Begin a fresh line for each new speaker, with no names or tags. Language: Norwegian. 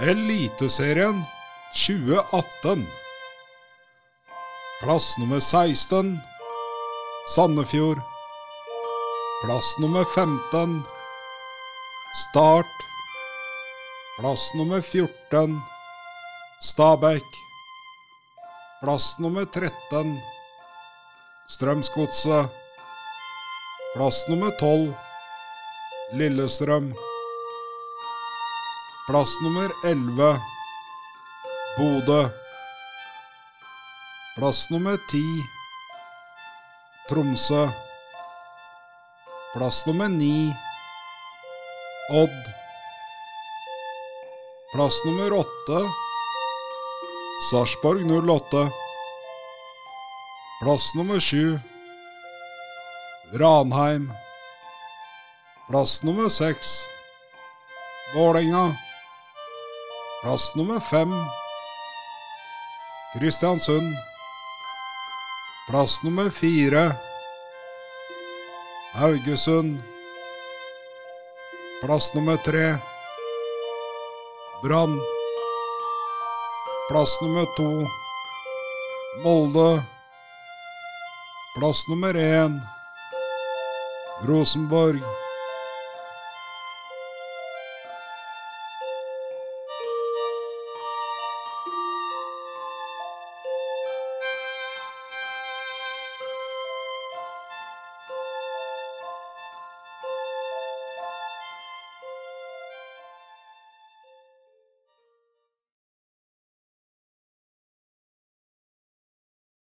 Eliteserien 2018. Plass nummer 16 Sandefjord. Plass nummer 15 Start. Plass nummer 14 Stabæk. Plass nummer 13 Strømsgodset. Plass nummer 12 Lillestrøm. Plass nummer 11 Bodø. Plass nummer 10 Tromsø. Plass nummer 9 Odd. Plass nummer 8 Sarpsborg 08. Plass nummer 7 Ranheim. Plass nummer 6 Vålerenga. Plass nummer 5 Kristiansund. Plass nummer 4 Haugesund. Plass nummer 3 Brann. Plass nummer 2 Molde. Plass nummer 1 Rosenborg.